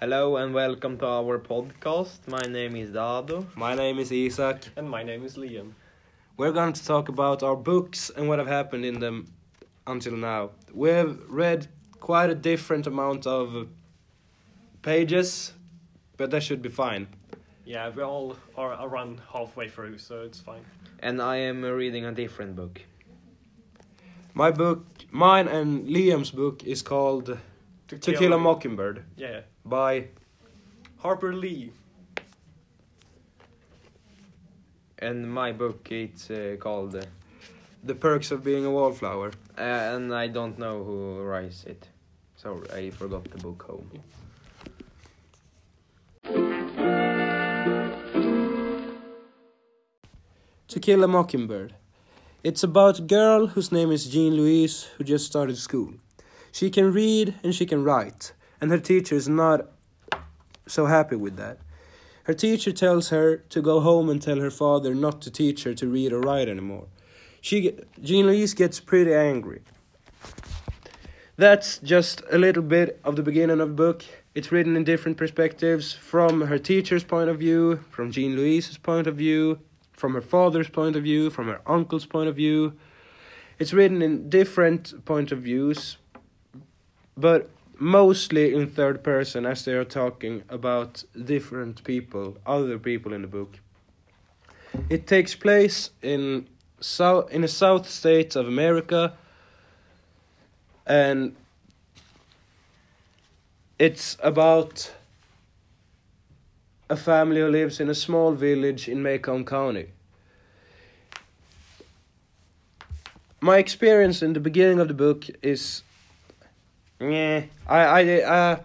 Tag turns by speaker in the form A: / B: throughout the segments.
A: Hello and welcome to our podcast. My name is Dado.
B: My name is Isak.
C: And my name is Liam.
B: We're going to talk about our books and what have happened in them until now. We have read quite a different amount of pages, but that should be fine.
C: Yeah, we all are around halfway through, so it's fine.
A: And I am reading a different book.
B: My book, mine and Liam's book, is called To, Kill a Mockingbird
C: Yeah.
B: By
C: Harper Lee.
A: And my book it's uh, called uh,
B: The Perks of Being a Wallflower.
A: uh, and I don't know who writes it. So I forgot the book home.
B: To Kill a Mockingbird. It's about a girl whose name is Jean Louise who just started school. She can read and she can write, and her teacher is not so happy with that. Her teacher tells her to go home and tell her father not to teach her to read or write anymore. She Jean Louise gets pretty angry. That's just a little bit of the beginning of the book. It's written in different perspectives from her teacher's point of view, from Jean Louise's point of view, from her father's point of view, from her uncle's point of view. It's written in different point of views, but mostly in third person as they are talking about different people, other people in the book. It takes place in south in the south states of America and it's about a family who lives in a small village in Maycomb County. My experience in the beginning of the book is, yeah, I I I,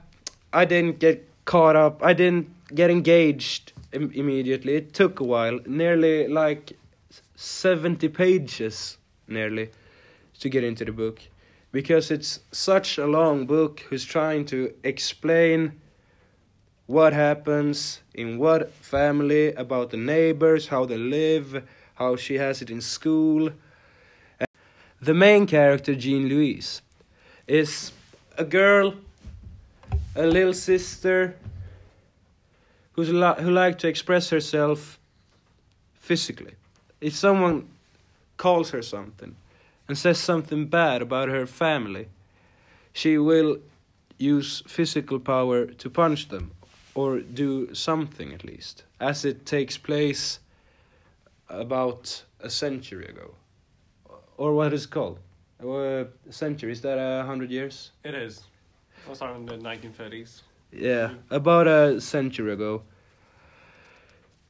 B: I didn't get caught up. I didn't get engaged Im- immediately. It took a while, nearly like seventy pages, nearly, to get into the book, because it's such a long book. Who's trying to explain what happens in what family, about the neighbors, how they live, how she has it in school. The main character, Jean Louise, is a girl, a little sister, who's li- who like to express herself physically. If someone calls her something and says something bad about her family, she will use physical power to punch them or do something at least, as it takes place about a century ago. Or what is called? Uh, a century, is that a hundred years?
C: It is. It was around the 1930s.
B: Yeah, about a century ago.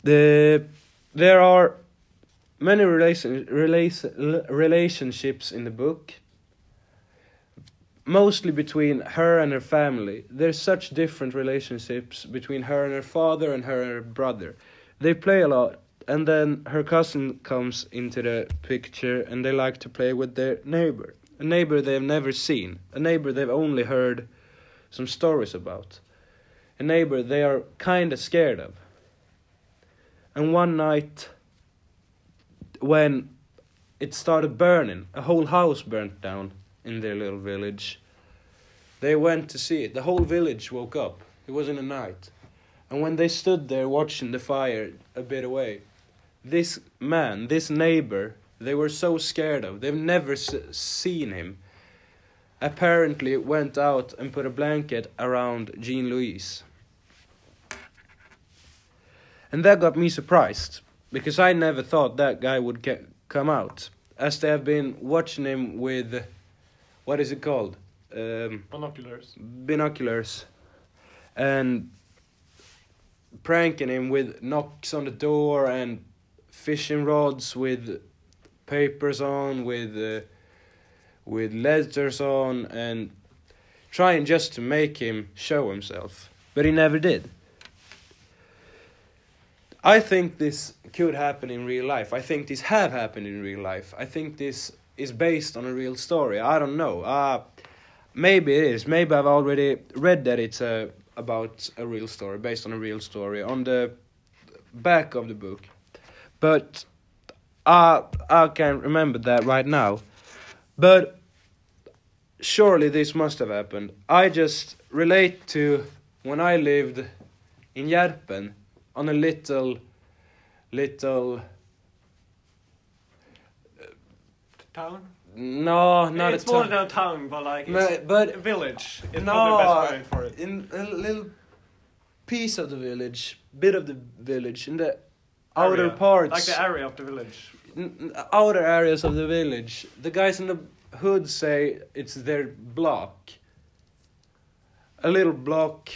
B: The there are many relation, relation relationships in the book. Mostly between her and her family. There's such different relationships between her and her father and her and her brother. They play a lot, and then her cousin comes into the picture, and they like to play with their neighbor. A neighbor they've never seen, a neighbor they've only heard some stories about a neighbor they are kind of scared of. And one night, when it started burning, a whole house burnt down in their little village. They went to see it. The whole village woke up. It was in the night. And when they stood there watching the fire a bit away, this man, this neighbor, they were so scared of. They've never s- seen him apparently went out and put a blanket around Jean Louise. And that got me surprised because I never thought that guy would ca- come out, as they have been watching him with what is it called? Um,
C: Binoculars.
B: binoculars and pranking him with knocks on the door and fishing rods with papers on with uh, with letters on and trying just to make him show himself. But he never did. I think this could happen in real life. I think this have happened in real life. I think this is based on a real story. I don't know. Uh maybe it is. Maybe i've already read that it's uh, about a real story based on a real story on the back of the book but uh, i can't remember that right now but surely this must have happened i just relate to when I lived in Järpen on a little, little.
C: Town?
B: No, not
C: it's more than a town, but like it's
B: but-
C: a village. It's
B: no,
C: the best word for it.
B: in a little piece of the village, bit of the village, in the outer
C: Area.
B: parts,
C: Like the area of the village.
B: n- n- outer areas of the village. The guys in the hood say it's their block. A little block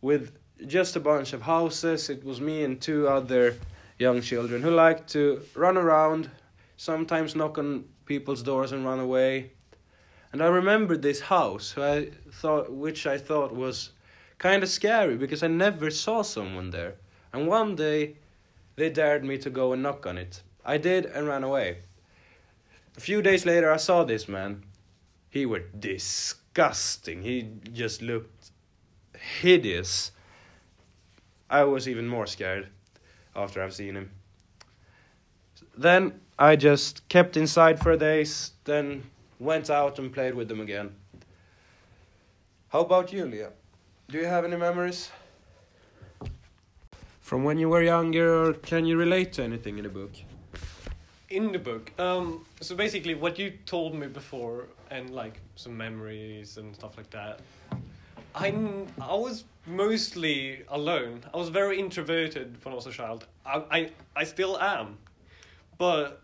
B: with just a bunch of houses. It was me and two other young children who liked to run around, sometimes knock on people's doors and run away. And I remembered this house, who I thought, which I thought was kind of scary because I never saw someone there. And one day, they dared me to go and knock on it. I did and ran away. A few days later, I saw this man. He was disgusting. He just looked hideous. I was even more scared after I've seen him. Then I just kept inside for days, then went out and played with them again. How about you, Liam? Do you have any memories? From when you were younger, or can you relate to anything in the book?
C: in the book. Um, so basically, what you told me before, and like some memories and stuff like that. I I was mostly alone. I was very introverted when I was a child. I I, I still am, but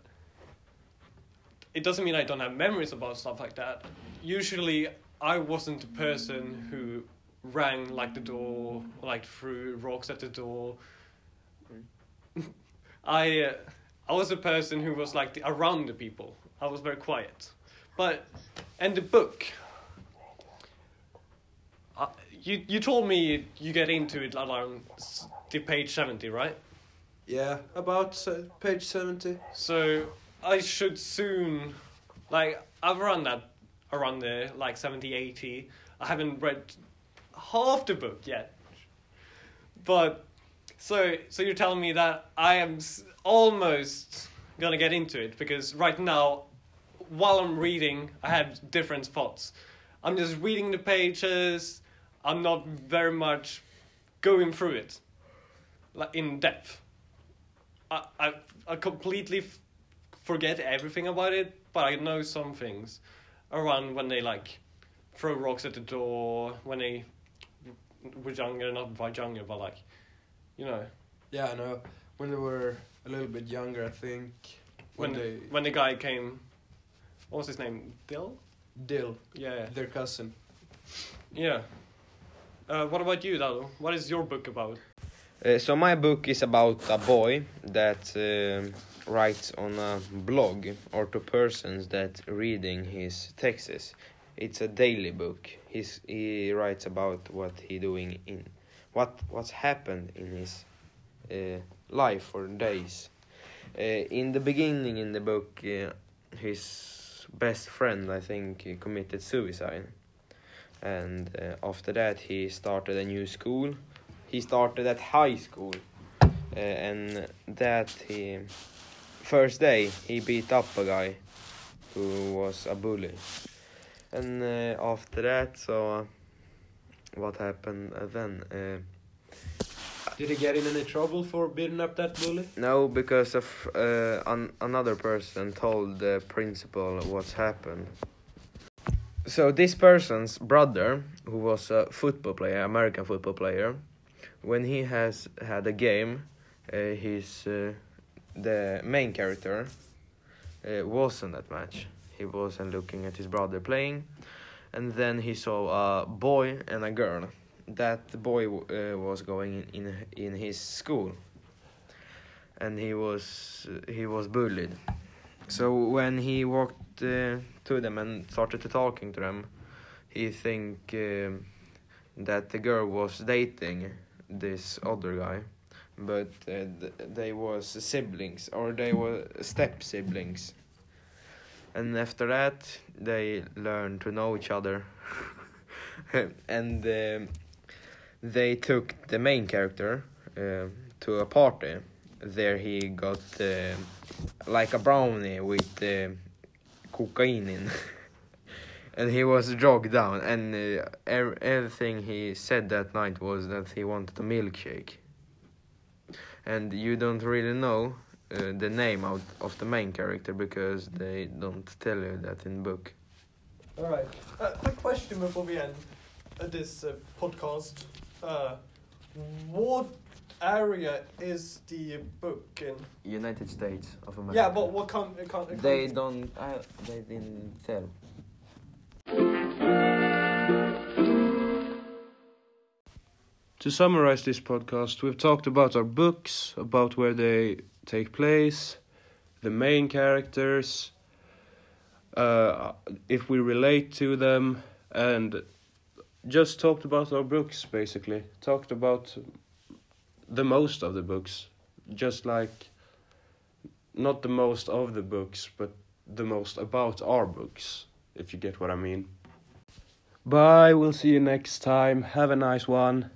C: it doesn't mean I don't have memories about stuff like that. Usually, I wasn't the person who rang like the door, like threw rocks at the door. I. Uh, I was a person who was like the, around the people. I was very quiet. But and the book. Uh, you you told me you get into it around the page seventy, right?
B: Yeah, about uh, page 70.
C: So I should soon, like I've run that around there, like 70, 80. I haven't read half the book yet. But so so you're telling me that I am almost gonna get into it because right now, while I'm reading, I have different spots. I'm just reading the pages. I'm not very much going through it, like in depth. I I, I completely f- forget everything about it, but I know some things around when they like throw rocks at the door when they were younger, not younger, but like you know
B: Yeah, I know. When they were a little bit younger, I think.
C: when
B: When they.
C: when the guy came. What was his name? Dill.
B: Dill,
C: Yeah,
B: their cousin.
C: yeah. Uh, what about you, Dado? What is your book about?
A: Uh, so my book is about a boy that um writes on a blog or to persons that reading his texts. It's a daily book. He's, he writes about what he doing in what what's happened in his uh, life for days. Uh, in the beginning in the book, uh, his best friend I think he committed suicide, and uh, after that he started a new school. He started at high school. Uh, and that he first day he beat up a guy who was a bully. And uh, after that so uh, what happened uh, then uh,
B: Did he get in any trouble for beating up that bully?
A: no because of uh, an- another person told the principal what's happened. So this person's brother who was a football player american football player when he has had a game uh, his uh, the main character uh, was in that match. He wasn't looking at his brother playing and then he saw a boy and a girl. That boy uh, was going in, in in his school. And he was he was bullied. So when he walked uh, to them and started to talking to them he think um, that the girl was dating this other guy. But uh, th- they was siblings or they were step siblings and after that they learned to know each other. And um, they took the main character uh, to a party. There he got uh, like a brownie with uh, cocaine in. And he was jogged down, and uh, er- everything he said that night was that he wanted a milkshake. And you don't really know uh, the name of, of the main character because they don't tell you that in book.
C: All right. Uh, quick question before we end uh, this uh, podcast. Uh, what area is the book in?
A: United States of America.
C: Yeah, but what con- con-
A: They don't. Uh, they didn't tell.
B: To summarize this podcast, we've talked about our books, about where they take place, the main characters, uh, if we relate to them, and just talked about our books basically. Talked about the most of the books, just like not the most of the books, but the most about our books, if you get what I mean. Bye, we'll see you next time. Have a nice one.